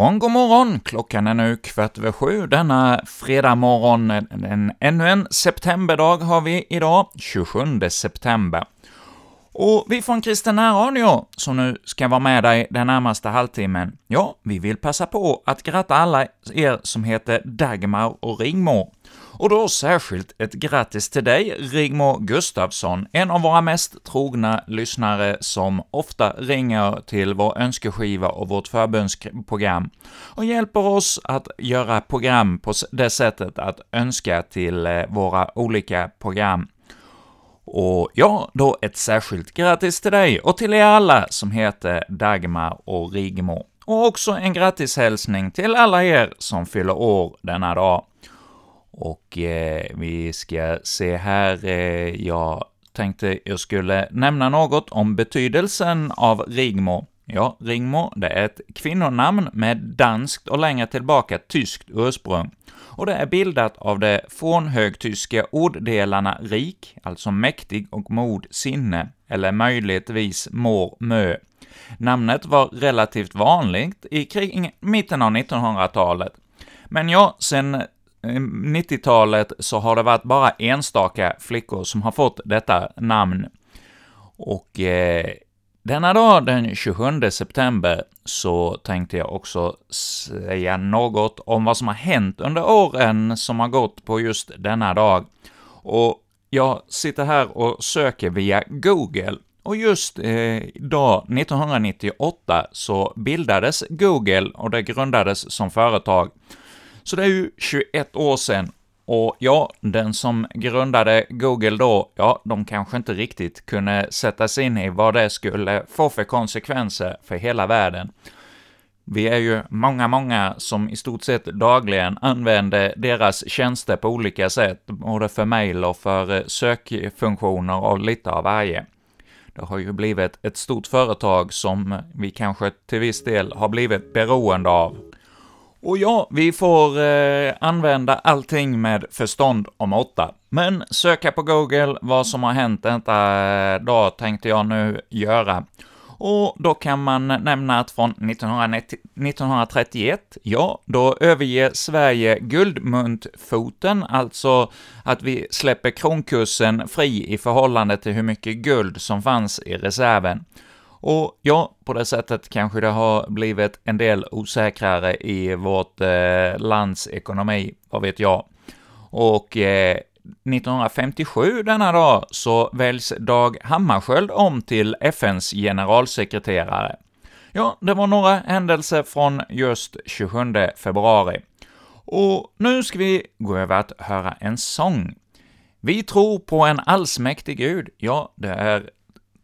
Morgon, god morgon! Klockan är nu kvart över sju denna fredag morgon. En, ännu en septemberdag har vi idag, 27 september. Och vi från Kristen Radio, som nu ska vara med dig den närmaste halvtimmen, ja, vi vill passa på att gratta alla er som heter Dagmar och Rigmor. Och då särskilt ett grattis till dig, Rigmor Gustafsson, en av våra mest trogna lyssnare som ofta ringer till vår önskeskiva och vårt förbönsprogram och hjälper oss att göra program på det sättet att önska till eh, våra olika program. Och ja, då ett särskilt grattis till dig och till er alla som heter Dagmar och Rigmor. Och också en grattishälsning till alla er som fyller år denna dag. Och eh, vi ska se här, eh, jag tänkte jag skulle nämna något om betydelsen av Rigmor. Ja, Rigmor, det är ett kvinnonamn med danskt och längre tillbaka tyskt ursprung, och det är bildat av de fornhögtyska orddelarna rik, alltså mäktig, och mod, sinne, eller möjligtvis mår, mö. Namnet var relativt vanligt i kring mitten av 1900-talet, men ja, sen eh, 90-talet så har det varit bara enstaka flickor som har fått detta namn. Och eh, denna dag, den 27 september, så tänkte jag också säga något om vad som har hänt under åren som har gått på just denna dag. Och jag sitter här och söker via Google, och just eh, 1998 så bildades Google och det grundades som företag. Så det är ju 21 år sedan, och ja, den som grundade Google då, ja, de kanske inte riktigt kunde sätta sig in i vad det skulle få för konsekvenser för hela världen. Vi är ju många, många som i stort sett dagligen använder deras tjänster på olika sätt, både för mail och för eh, sökfunktioner och lite av varje. Det har ju blivit ett stort företag som vi kanske till viss del har blivit beroende av. Och ja, vi får eh, använda allting med förstånd om åtta. Men söka på Google vad som har hänt detta eh, dag tänkte jag nu göra. Och då kan man nämna att från 1931, ja, då överger Sverige guldmuntfoten, alltså att vi släpper kronkursen fri i förhållande till hur mycket guld som fanns i reserven. Och ja, på det sättet kanske det har blivit en del osäkrare i vårt eh, lands ekonomi, vad vet jag. Och eh, 1957 denna dag så väljs Dag Hammarskjöld om till FNs generalsekreterare. Ja, det var några händelser från just 27 februari. Och nu ska vi gå över att höra en sång. Vi tror på en allsmäktig Gud. Ja, det är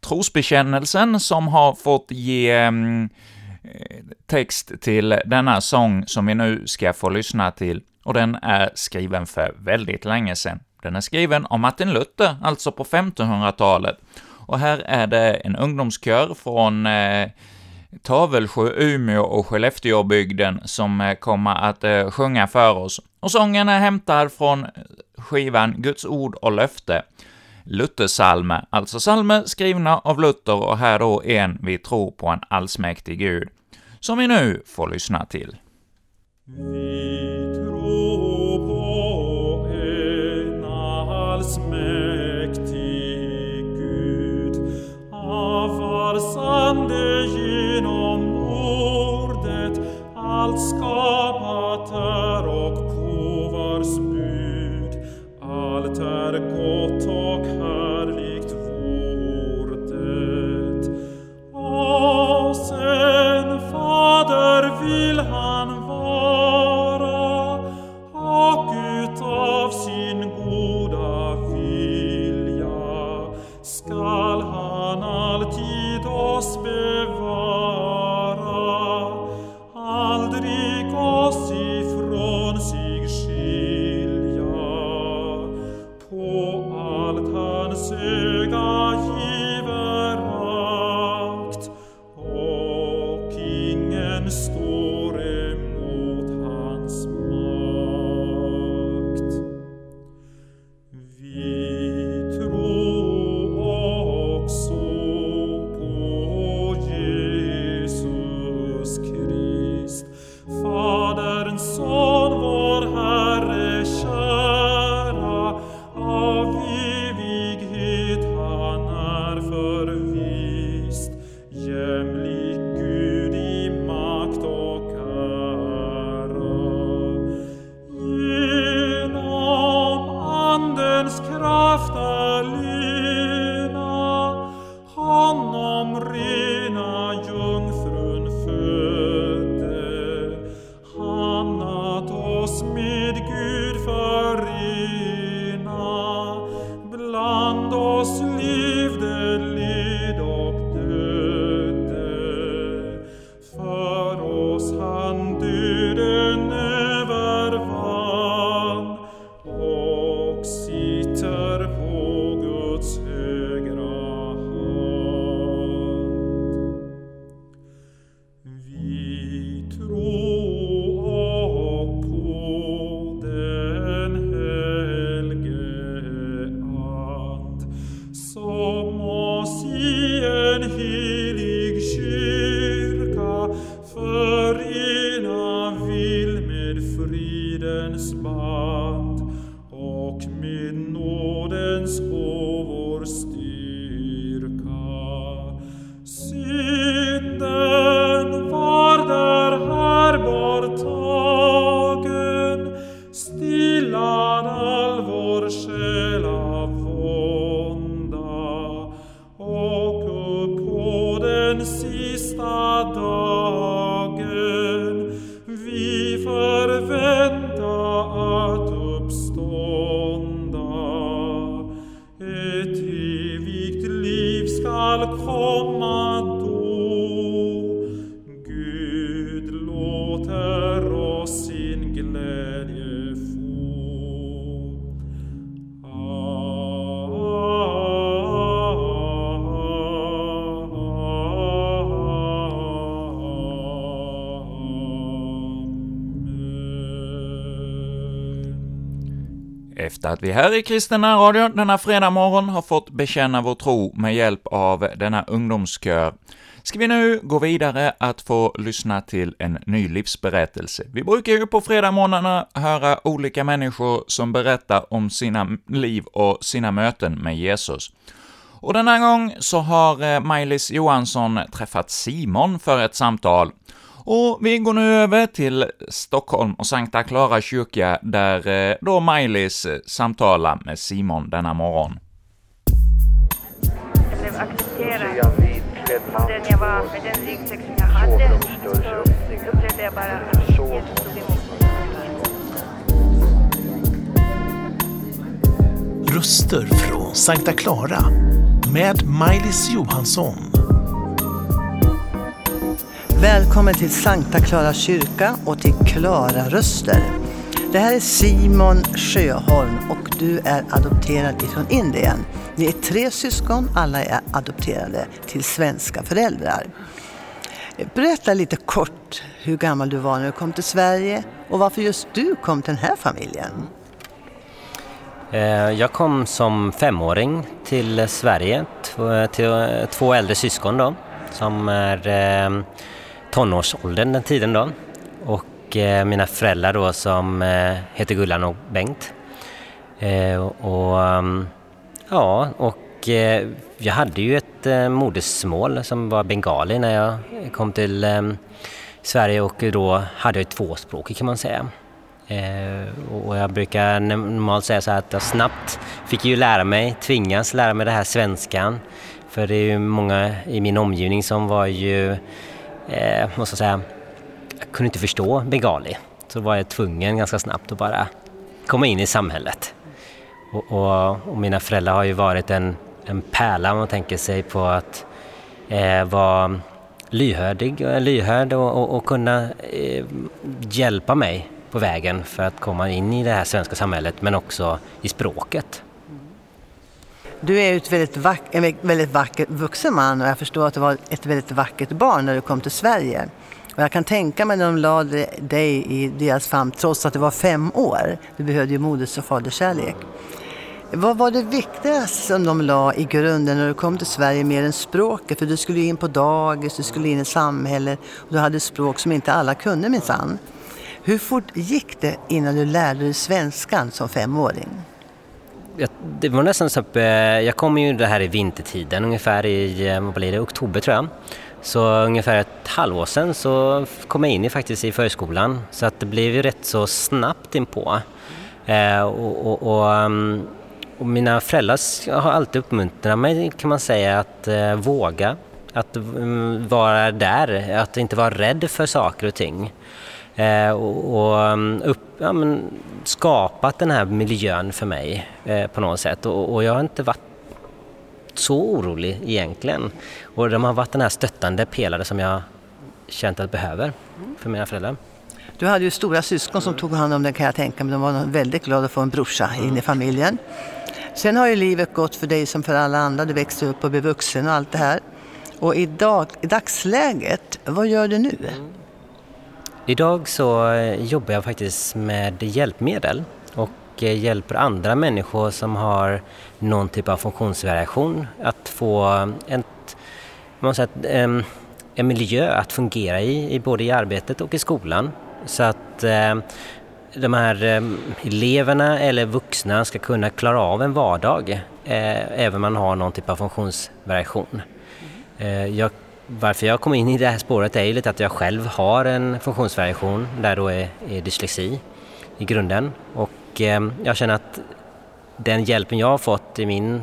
trosbekännelsen som har fått ge mm, eh, text till denna sång som vi nu ska få lyssna till, och den är skriven för väldigt länge sedan. Den är skriven av Martin Luther, alltså på 1500-talet, och här är det en ungdomskör från eh, Tavelsjö, Umeå och Skellefteåbygden som eh, kommer att eh, sjunga för oss. Och sången är hämtad från eh, skivan Guds ord och löfte, Luthersalme, alltså salmer skrivna av Luther och här då en vi tror på en allsmäktig Gud, som vi nu får lyssna till. Vi tror på en allsmäktig Gud, avvarsande vilja skall han alltid oss bevara till med fridens band och med nådens gåvor styrka. Efter att vi här i Kristen Radio denna fredag morgon har fått bekänna vår tro med hjälp av denna ungdomskör, ska vi nu gå vidare att få lyssna till en ny livsberättelse. Vi brukar ju på fredagsmorgnarna höra olika människor som berättar om sina liv och sina möten med Jesus. Och denna gång så har eh, Maj-Lis Johansson träffat Simon för ett samtal. Och vi går nu över till Stockholm och Sankta Clara kyrka, där eh, då Maj-Lis eh, samtalar med Simon denna morgon. Jag blev accepterad den jag var med den ryggsäck jag hade. Så upplevde jag bara att Jesus tog emot mig. Röster från Sankta Clara med Maj-Lis Johansson. Välkommen till Sankta Klara kyrka och till Klara Röster. Det här är Simon Sjöholm och du är adopterad ifrån Indien. Ni är tre syskon, alla är adopterade till svenska föräldrar. Berätta lite kort hur gammal du var när du kom till Sverige och varför just du kom till den här familjen. Eh, jag kom som femåring till Sverige, till två äldre syskon då, som är eh, tonårsåldern den tiden då. Och eh, mina föräldrar då som eh, heter Gullan och Bengt. Eh, Och mm, ja, och eh, jag hade ju ett eh, modersmål som var bengali när jag kom till eh, Sverige och då hade jag tvåspråkig kan man säga. Eh, och jag brukar normalt säga så här att jag snabbt fick ju lära mig, tvingas lära mig det här svenskan. För det är ju många i min omgivning som var ju, eh, måste jag säga, jag kunde inte förstå bengali. Så var jag tvungen ganska snabbt att bara komma in i samhället. Och, och, och mina föräldrar har ju varit en, en pärla om man tänker sig på att eh, vara lyhördig, eh, lyhörd och, och, och kunna eh, hjälpa mig på vägen för att komma in i det här svenska samhället men också i språket. Du är ju ett väldigt, vack, en väldigt vacker vuxen man och jag förstår att du var ett väldigt vackert barn när du kom till Sverige. Och jag kan tänka mig när de lade dig i deras famn trots att du var fem år. Du behövde ju moders och faderskärlek. Vad var det viktigaste som de la i grunden när du kom till Sverige mer än språket? För du skulle ju in på dagis, du skulle in i samhället och du hade språk som inte alla kunde minsann. Hur fort gick det innan du lärde dig svenskan som femåring? Jag, det var nästan så att eh, jag kom ju det här i vintertiden ungefär i, eh, vad blir det, oktober tror jag. Så ungefär ett halvår sedan så kom jag in i, faktiskt i förskolan så att det blev ju rätt så snabbt inpå. Eh, och, och, och, mm, och, mina föräldrar har alltid uppmuntrat mig kan man säga att eh, våga, att um, vara där, att inte vara rädd för saker och ting. Eh, och, och um, upp, ja, men, skapat den här miljön för mig eh, på något sätt och, och jag har inte varit så orolig egentligen. Och de har varit den här stöttande pelare som jag känt att jag behöver för mina föräldrar. Du hade ju stora syskon som tog hand om det kan jag tänka mig. De var väldigt glada att få en brorsa in i familjen. Sen har ju livet gått för dig som för alla andra. Du växte upp och blev vuxen och allt det här. Och idag, i dagsläget, vad gör du nu? Idag så eh, jobbar jag faktiskt med hjälpmedel och eh, hjälper andra människor som har någon typ av funktionsvariation att få ett, man säga, en, miljö att fungera i, både i arbetet och i skolan. Så att eh, de här eleverna eller vuxna ska kunna klara av en vardag även om man har någon typ av funktionsvariation. Jag varför jag kom in i det här spåret är ju lite att jag själv har en funktionsvariation där då är, är dyslexi i grunden och eh, jag känner att den hjälpen jag har fått i min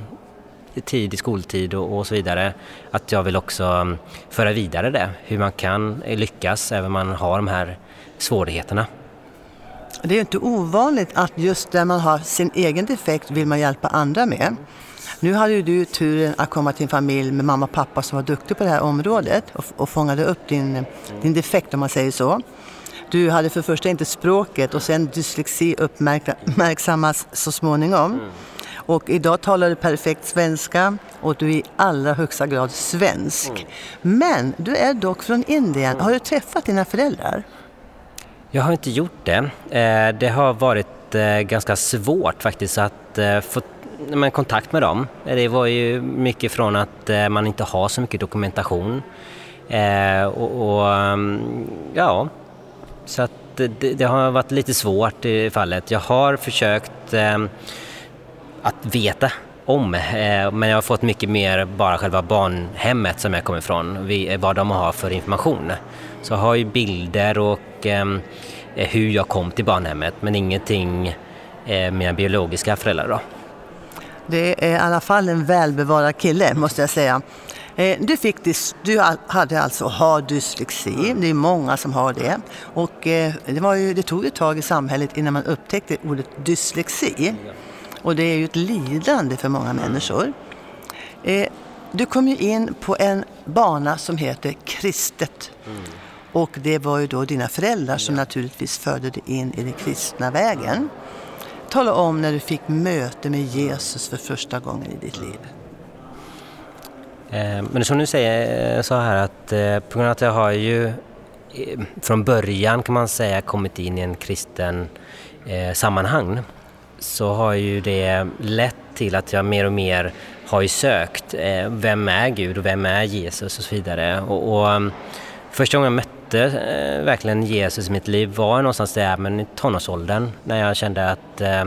tid i skoltid och, och så vidare, att jag vill också um, föra vidare det, hur man kan lyckas även om man har de här svårigheterna. Det är ju inte ovanligt att just där man har sin egen defekt vill man hjälpa andra med. Nu hade ju du turen att komma till en familj med mamma och pappa som var duktig på det här området och, och fångade upp din, din defekt om man säger så. Du hade för första inte språket och sen dyslexi uppmärksammas så småningom. Och idag talar du perfekt svenska och du är i allra högsta grad svensk. Men du är dock från Indien. Har du träffat dina föräldrar? Jag har inte gjort det. Eh, det har varit eh, ganska svårt faktiskt att eh, få men, kontakt med dem. Eh, det var ju mycket från att eh, man inte har så mycket dokumentation. Eh, och, och, mm, ja, så att det, det, har varit lite svårt i fallet. Jag har försökt eh, att veta om, eh, men jag har fått mycket mer bara själva barnhemmet som jag kommer ifrån, eh, vad de har för information. Så jag har ju bilder och eh, hur jag kom till barnhemmet, men ingenting eh, med mina biologiska föräldrar. Då. Det är i alla fall en välbevarad kille måste jag säga. Eh, du, fick du hade alltså har dyslexi, det är många som har det. Och eh, det, var ju, det tog ett tag i samhället innan man upptäckte ordet dyslexi. Och det är ju ett lidande för många människor. Eh, du kom ju in på en bana som heter kristet. Och det var ju då dina föräldrar som naturligtvis förde dig in i den kristna vägen. Tala om när du fick möte med Jesus för första gången i ditt liv. Eh, men som du säger eh, så här att eh, på grund av att jag har ju från början kan man säga kommit in i en kristen sammanhang så har ju det lett till att jag mer och mer har ju sökt vem är Gud och vem är Jesus och så vidare. Och, och mm, första gången jag mötte mötte eh, verkligen Jesus i mitt liv var någonstans där men i tonårsåldern när jag kände att eh,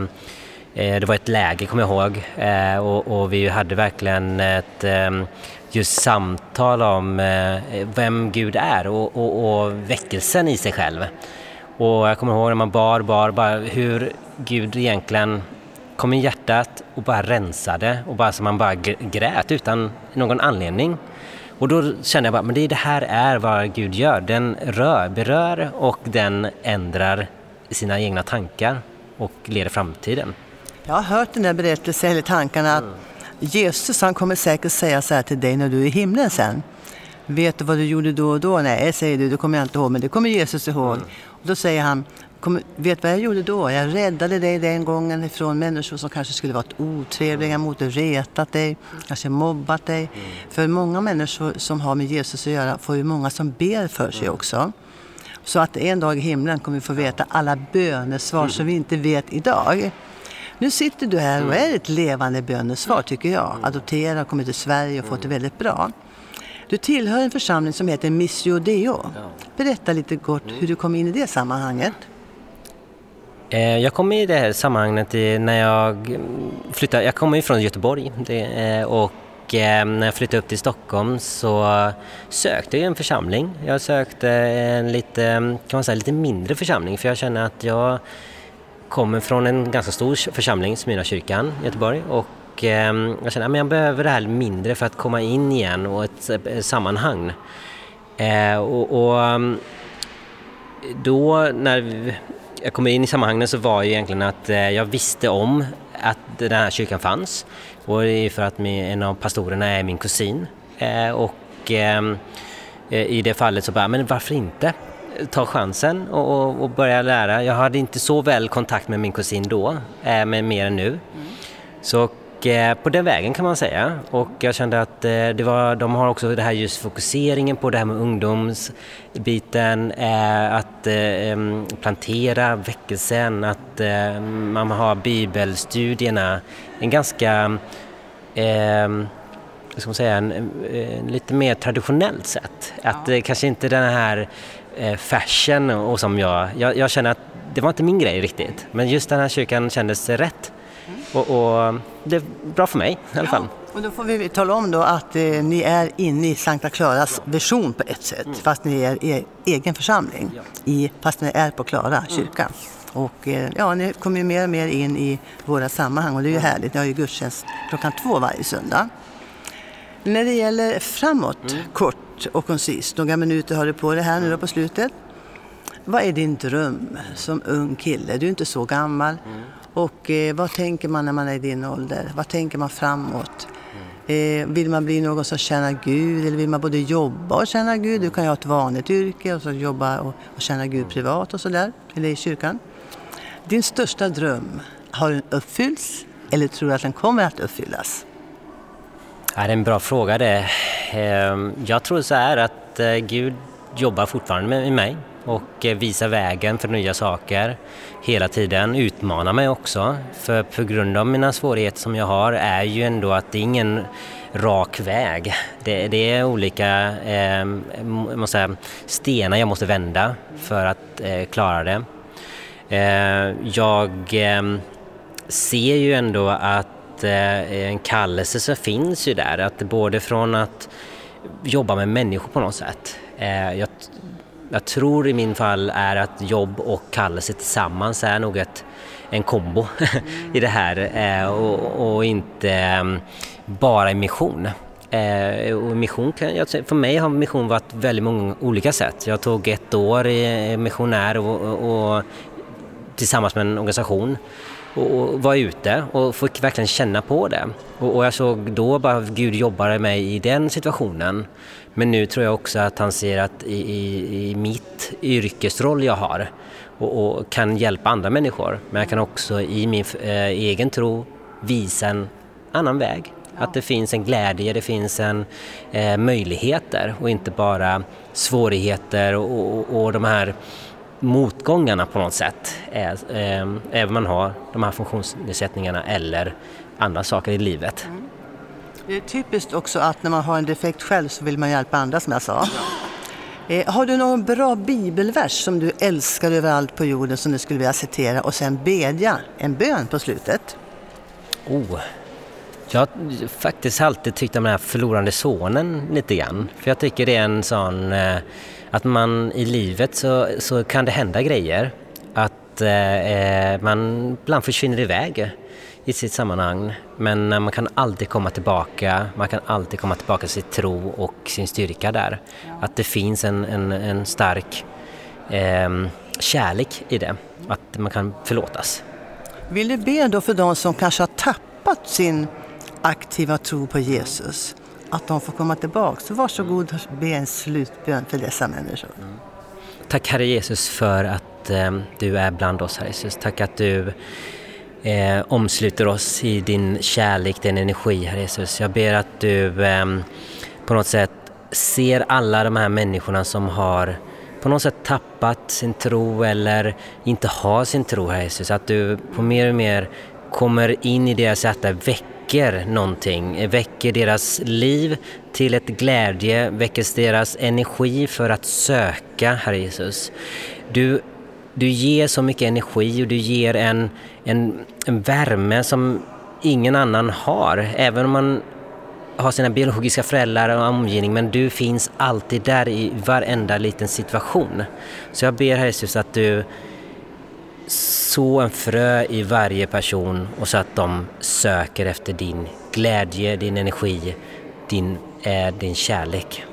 eh, det var ett läge, kommer jag ihåg, eh, och, och, vi hade verkligen ett eh, just samtal om eh, vem Gud är och, och, och, väckelsen i sig själv. Och jag kommer ihåg när man bar, bar, bara hur Gud egentligen kom i hjärtat och bara rensade och bara så man bara grät utan någon anledning. Och då kände jag bara, men det, det här är vad Gud gör. Den rör, berör och den ändrar sina egna tankar och leder framtiden. Jag har hört den där berättelsen, eller tankarna, att Jesus han kommer säkert säga så här till dig när du är i himlen sen. Vet du vad du gjorde då och då? Nej, säger du, det kommer jag inte ihåg, men det kommer Jesus ihåg. Mm. Och då säger han, Kom, vet vad jag gjorde då? Jag räddade dig den gången ifrån människor som kanske skulle varit otrevliga mot dig, retat dig, kanske mobbat dig. Mm. För många människor som har med Jesus att göra får ju många som ber för sig mm. också. Så att en dag i himlen kommer vi få veta alla bönesvar mm. som vi inte vet idag. Nu sitter du här och mm. är ett levande bönesvar tycker jag. Mm. Adopterad, kommit till Sverige och fått det väldigt bra. Du tillhör en församling som heter Missio Deo. Berätta lite kort hur du kom in i det sammanhanget. Eh, jag kom i det här sammanhanget när jag flyttade, jag kommer ju från Göteborg eh, och eh, när jag flyttade upp till Stockholm så sökte jag en församling. Jag sökte en lite, kan man säga, lite mindre församling för jag känner att jag kommer från en ganska stor församling, Smyrnakyrkan i Göteborg och ehm, jag känner att jag behöver det här mindre för att komma in igen och ett, sammanhang. Och, och, ehm, då när jag kom in i sammanhanget så var ju egentligen att eh, jag visste om att den här kyrkan fanns och det är för att en av pastorerna är min kusin eh, och eh, i det fallet så bara, men varför inte? ta chansen och, och, och, börja lära. Jag hade inte så väl kontakt med min kusin då, men mer än nu. Mm. Så på den vägen kan man säga. Och jag kände att det var, de har också det här just fokuseringen på det här med ungdomsbiten, att plantera väckelsen, att man har bibelstudierna. En ganska, ska man säga, en, en lite mer traditionellt sätt. Att ja. kanske inte den här fashion och som jag, jag, jag känner att det var inte min grej riktigt. Men just den här kyrkan kändes rätt. Och, och, det är bra för mig i alla fall. Ja, och då får vi tala om då att eh, ni är inne i Sankta Claras version på ett sätt, mm. fast ni är er egen församling, i, fast ni är på Klara kyrka. Mm. Och eh, ja, ni kommer ju mer och mer in i våra sammanhang och det är ju härligt. Ni har ju gudstjänst klockan två varje söndag. När det gäller framåt, mm. kort och koncist, några minuter har du på det här nu då på slutet. Vad är din dröm som ung kille? Du är inte så gammal. Mm. Och eh, vad tänker man när man är i din ålder? Vad tänker man framåt? Mm. Eh, vill man bli någon som tjänar Gud eller vill man både jobba och tjäna Gud? Du kan ju ha ett vanligt yrke och så jobba och, och tjäna Gud privat och sådär, eller i kyrkan. Din största dröm, har den uppfyllts eller tror du att den kommer att uppfyllas? det är en bra fråga det. Ehm, jag tror så här att eh, Gud jobbar fortfarande med mig och eh, visa vägen för nya saker hela tiden, Utmana mig också. För på grund av mina svårigheter som jag har är ju ändå att det är ingen rak väg. Det, det är olika eh, måste säga, stenar jag måste vända för att eh, klara det. Eh, jag eh, ser ju ändå att eh, en kallelse så finns ju där, att både från att jobba med människor på något sätt. Eh, jag jag tror i min fall är att jobb och kallelse tillsammans är nog ett, en kombo i det här eh, och, och inte mm, bara i mission. Eh, och mission kan, för mig har mission varit väldigt många olika sätt. Jag tog ett år i missionär och, och, och tillsammans med en organisation och var ute och fick verkligen känna på det. Och, och jag såg då bara Gud jobbade mig i den situationen. Men nu tror jag också att han ser att i, i, i mitt yrkesroll jag har och, och, kan hjälpa andra människor, men jag kan också i min äh, egen tro visa en annan väg. Att det finns en glädje, det finns en äh, möjligheter och inte bara svårigheter och, och, och de här motgångarna på något sätt, är, äh, även om man har de här funktionsnedsättningarna eller andra saker i livet. Mm. Det är typiskt också att när man har en defekt själv så vill man hjälpa andra som jag sa. Eh, har du någon bra bibelvers som du älskar överallt på jorden som du skulle vilja citera och sen bedja en bön på slutet? Oh. Jag har faktiskt alltid tyckt om den här förlorande sonen lite grann. För jag tycker det är en sån eh, att man i livet så, så kan det hända grejer. Att eh, eh man ibland försvinner iväg i sitt sammanhang. Men man kan alltid komma tillbaka, man kan alltid komma tillbaka till sin tro och sin styrka där. Att det finns en, en, en stark eh, kärlek i det, att man kan förlåtas. Vill du be då för de som kanske har tappat sin aktiva tro på Jesus, att de får komma tillbaka? Så varsågod och be en slutbön för dessa människor. Tack Herre Jesus för att eh, du är bland oss Herre Jesus. Tack att du eh, omsluter oss i din kärlek, din energi, Herre Jesus. Jag ber att du eh, på något sätt ser alla de här människorna som har på något sätt tappat sin tro eller inte har sin tro, Herre Jesus. Att du på mer och mer kommer in i deras hjärta, väcker väcker någonting, väcker deras liv till ett glädje, väcker deras energi för att söka, Herre Jesus. Du du ger så mycket energi och du ger en, en, en värme som ingen annan har. Även om man har sina biologiska föräldrar och omgivning men du finns alltid där i varenda liten situation. Så jag ber Herre Jesus att du så en frö i varje person och så att de söker efter din glädje, din energi, din, eh, din kärlek.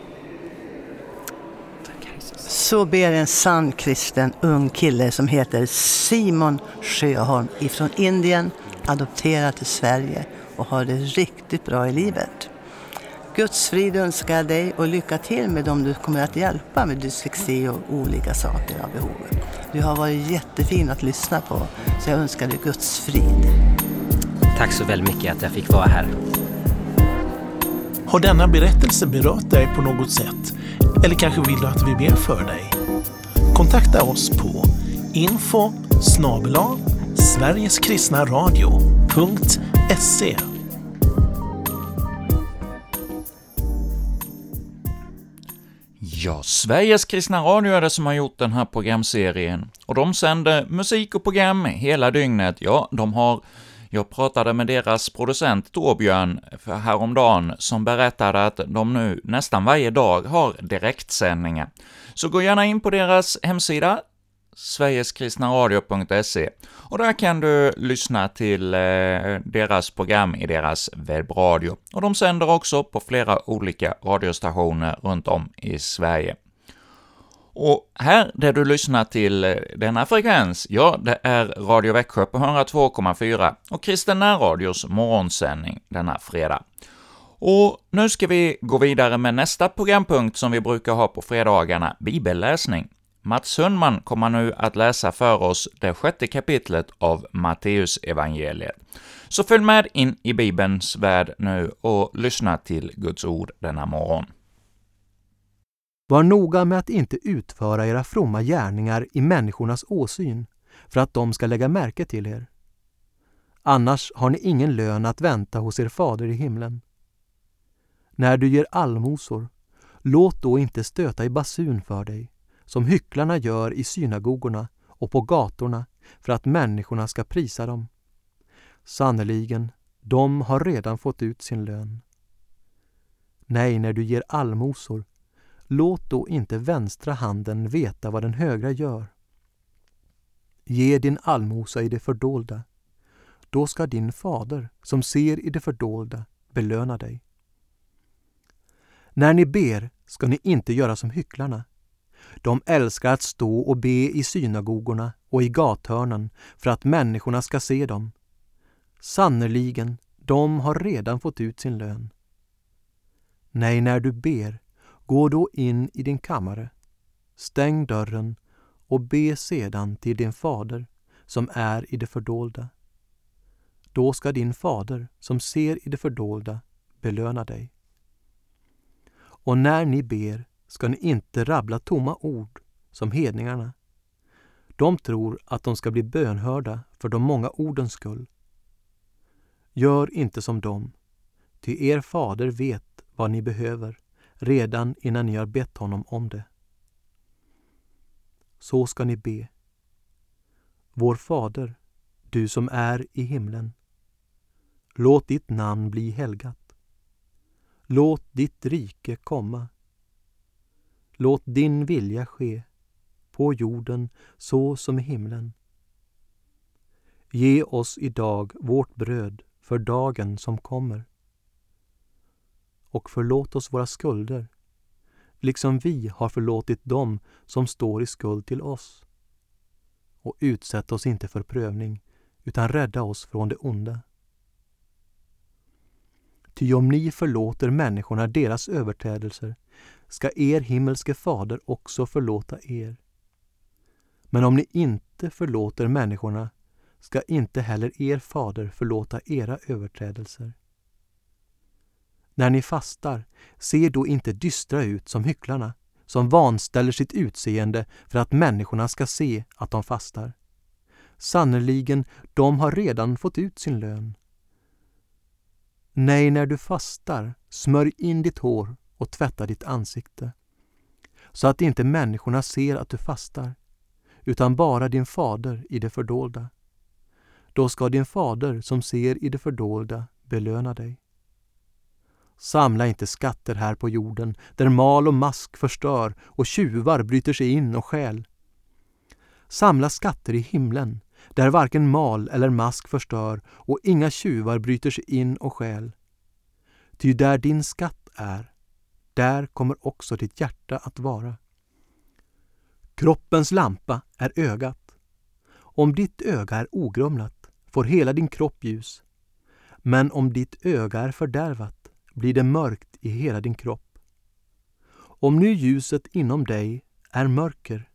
Så ber en sann kristen ung kille som heter Simon Sjöholm ifrån Indien, adopterad till Sverige och har det riktigt bra i livet. Guds frid önskar jag dig och lycka till med dem du kommer att hjälpa med dyslexi och olika saker av behov. Du har varit jättefin att lyssna på, så jag önskar dig Guds frid. Tack så väldigt mycket att jag fick vara här. Har denna berättelse berört dig på något sätt? Eller kanske vill du att vi ber för dig? Kontakta oss på info snabel-a sverigeskristnaradio.se Ja, Sveriges kristna radio är det som har gjort den här programserien, och de sänder musik och program hela dygnet. Ja, de har jag pratade med deras producent Torbjörn häromdagen, som berättade att de nu nästan varje dag har direktsändningar. Så gå gärna in på deras hemsida, sverigeskristnaradio.se, och där kan du lyssna till eh, deras program i deras webbradio. Och de sänder också på flera olika radiostationer runt om i Sverige. Och här, där du lyssnar till eh, denna frekvens, ja, det är Radio Växjö på 102,4 och Kristen Närradios morgonsändning denna fredag. Och nu ska vi gå vidare med nästa programpunkt som vi brukar ha på fredagarna, bibelläsning. Mats Sundman kommer nu att läsa för oss det sjätte kapitlet av Matteus evangeliet. Så följ med in i Bibelns värld nu och lyssna till Guds ord denna morgon. Var noga med att inte utföra era fromma gärningar i människornas åsyn, för att de ska lägga märke till er. Annars har ni ingen lön att vänta hos er fader i himlen. När du ger allmosor, låt då inte stöta i basun för dig, som hycklarna gör i synagogorna och på gatorna för att människorna ska prisa dem. Sannerligen, de har redan fått ut sin lön. Nej, när du ger allmosor, låt då inte vänstra handen veta vad den högra gör. Ge din allmosa i det fördolda. Då ska din fader, som ser i det fördolda, belöna dig. När ni ber ska ni inte göra som hycklarna. De älskar att stå och be i synagogorna och i gathörnen för att människorna ska se dem. Sannerligen, de har redan fått ut sin lön. Nej, när du ber, gå då in i din kammare, stäng dörren och be sedan till din fader som är i det fördolda. Då ska din fader som ser i det fördolda belöna dig. Och när ni ber ska ni inte rabbla tomma ord som hedningarna. De tror att de ska bli bönhörda för de många ordens skull. Gör inte som dem, ty er fader vet vad ni behöver redan innan ni har bett honom om det. Så ska ni be. Vår Fader, du som är i himlen. Låt ditt namn bli helgat. Låt ditt rike komma. Låt din vilja ske, på jorden så som i himlen. Ge oss idag vårt bröd för dagen som kommer. Och förlåt oss våra skulder, liksom vi har förlåtit dem som står i skuld till oss. Och utsätt oss inte för prövning, utan rädda oss från det onda. Ty om ni förlåter människorna deras överträdelser ska er himmelske fader också förlåta er. Men om ni inte förlåter människorna ska inte heller er fader förlåta era överträdelser. När ni fastar, se då inte dystra ut som hycklarna, som vanställer sitt utseende för att människorna ska se att de fastar. Sannerligen, de har redan fått ut sin lön. Nej, när du fastar, smörj in ditt hår och tvätta ditt ansikte, så att inte människorna ser att du fastar, utan bara din fader i det fördolda. Då ska din fader som ser i det fördolda belöna dig. Samla inte skatter här på jorden, där mal och mask förstör och tjuvar bryter sig in och stjäl. Samla skatter i himlen, där varken mal eller mask förstör och inga tjuvar bryter sig in och stjäl. Ty där din skatt är, där kommer också ditt hjärta att vara. Kroppens lampa är ögat. Om ditt öga är ogrumlat får hela din kropp ljus. Men om ditt öga är fördärvat blir det mörkt i hela din kropp. Om nu ljuset inom dig är mörker,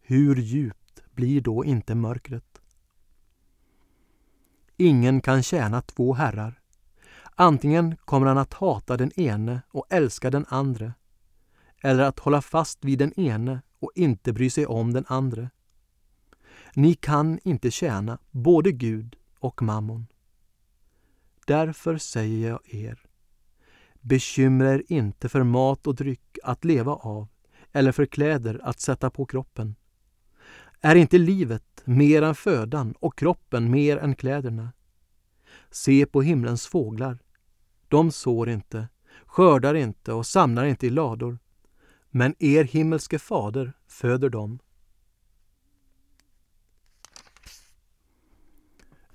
hur djupt blir då inte mörkret? Ingen kan tjäna två herrar. Antingen kommer han att hata den ene och älska den andre, eller att hålla fast vid den ene och inte bry sig om den andre. Ni kan inte tjäna både Gud och mammon. Därför säger jag er, bekymra er inte för mat och dryck att leva av eller för kläder att sätta på kroppen. Är inte livet mer än födan och kroppen mer än kläderna? Se på himlens fåglar. De sår inte, skördar inte och samlar inte i lador. Men er himmelske fader föder dem.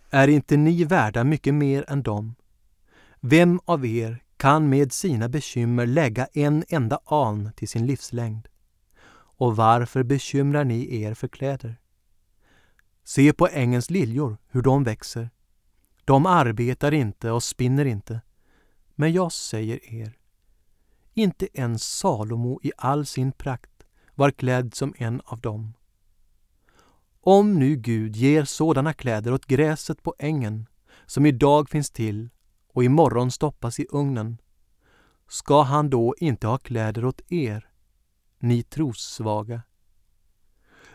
Är inte ni värda mycket mer än dem? Vem av er kan med sina bekymmer lägga en enda an till sin livslängd? Och varför bekymrar ni er för kläder? Se på ängens liljor, hur de växer. De arbetar inte och spinner inte. Men jag säger er, inte ens Salomo i all sin prakt var klädd som en av dem. Om nu Gud ger sådana kläder åt gräset på ängen, som idag finns till och imorgon stoppas i ugnen, ska han då inte ha kläder åt er, ni trossvaga?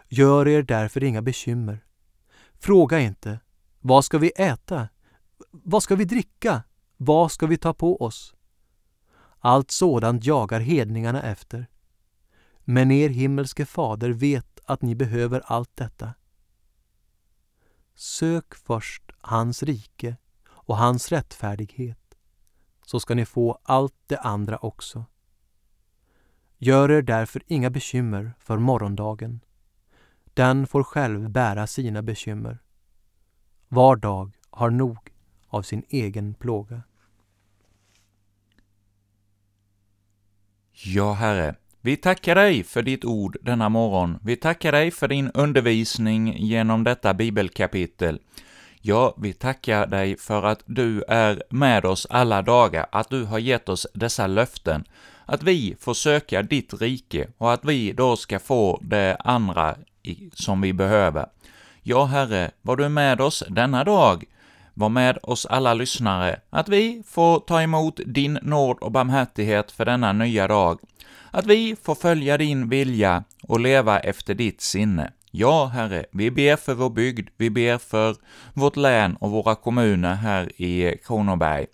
Gör er därför inga bekymmer. Fråga inte, vad ska vi äta? Vad ska vi dricka? Vad ska vi ta på oss? Allt sådant jagar hedningarna efter. Men er himmelske fader vet att ni behöver allt detta. Sök först hans rike och hans rättfärdighet, så ska ni få allt det andra också. Gör er därför inga bekymmer för morgondagen. Den får själv bära sina bekymmer. Var dag har nog av sin egen plåga. Ja, Herre, vi tackar dig för ditt ord denna morgon. Vi tackar dig för din undervisning genom detta bibelkapitel. Ja, vi tackar dig för att du är med oss alla dagar, att du har gett oss dessa löften, att vi får söka ditt rike och att vi då ska få det andra som vi behöver. Ja, Herre, var du med oss denna dag, var med oss alla lyssnare, att vi får ta emot din nåd och barmhärtighet för denna nya dag, att vi får följa din vilja och leva efter ditt sinne. Ja, Herre, vi ber för vår bygd, vi ber för vårt län och våra kommuner här i Kronoberg.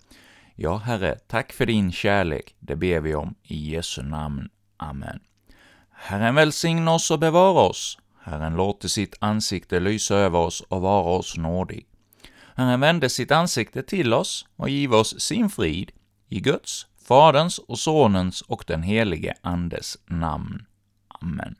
Ja, Herre, tack för din kärlek, det ber vi om i Jesu namn. Amen. Herren välsigne oss och bevara oss. Herren låter sitt ansikte lysa över oss och vara oss nådig. Herren vände sitt ansikte till oss och giv oss sin frid i Guds, Faderns och Sonens och den helige Andes namn. Amen.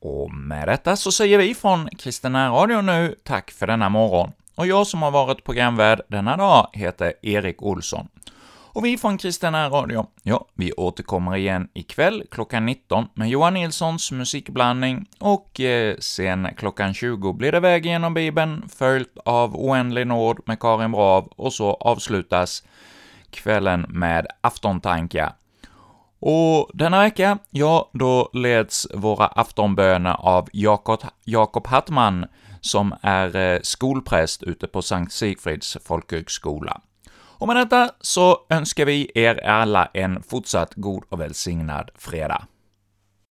Och med detta så säger vi från Kristina Radio nu tack för denna morgon, och jag som har varit programvärd denna dag heter Erik Olsson. Och vi från Kristina Radio, ja, vi återkommer igen ikväll klockan 19 med Johan Nilssons musikblandning, och eh, sen klockan 20 blir det Väg genom Bibeln, följt av Oändlig nåd med Karin Brav, och så avslutas kvällen med aftontankar. Och denna vecka, ja, då leds våra aftonböner av Jakob, Jakob Hattman, som är eh, skolpräst ute på Sankt Sigfrids folkhögskola. Och med detta så önskar vi er alla en fortsatt god och välsignad fredag.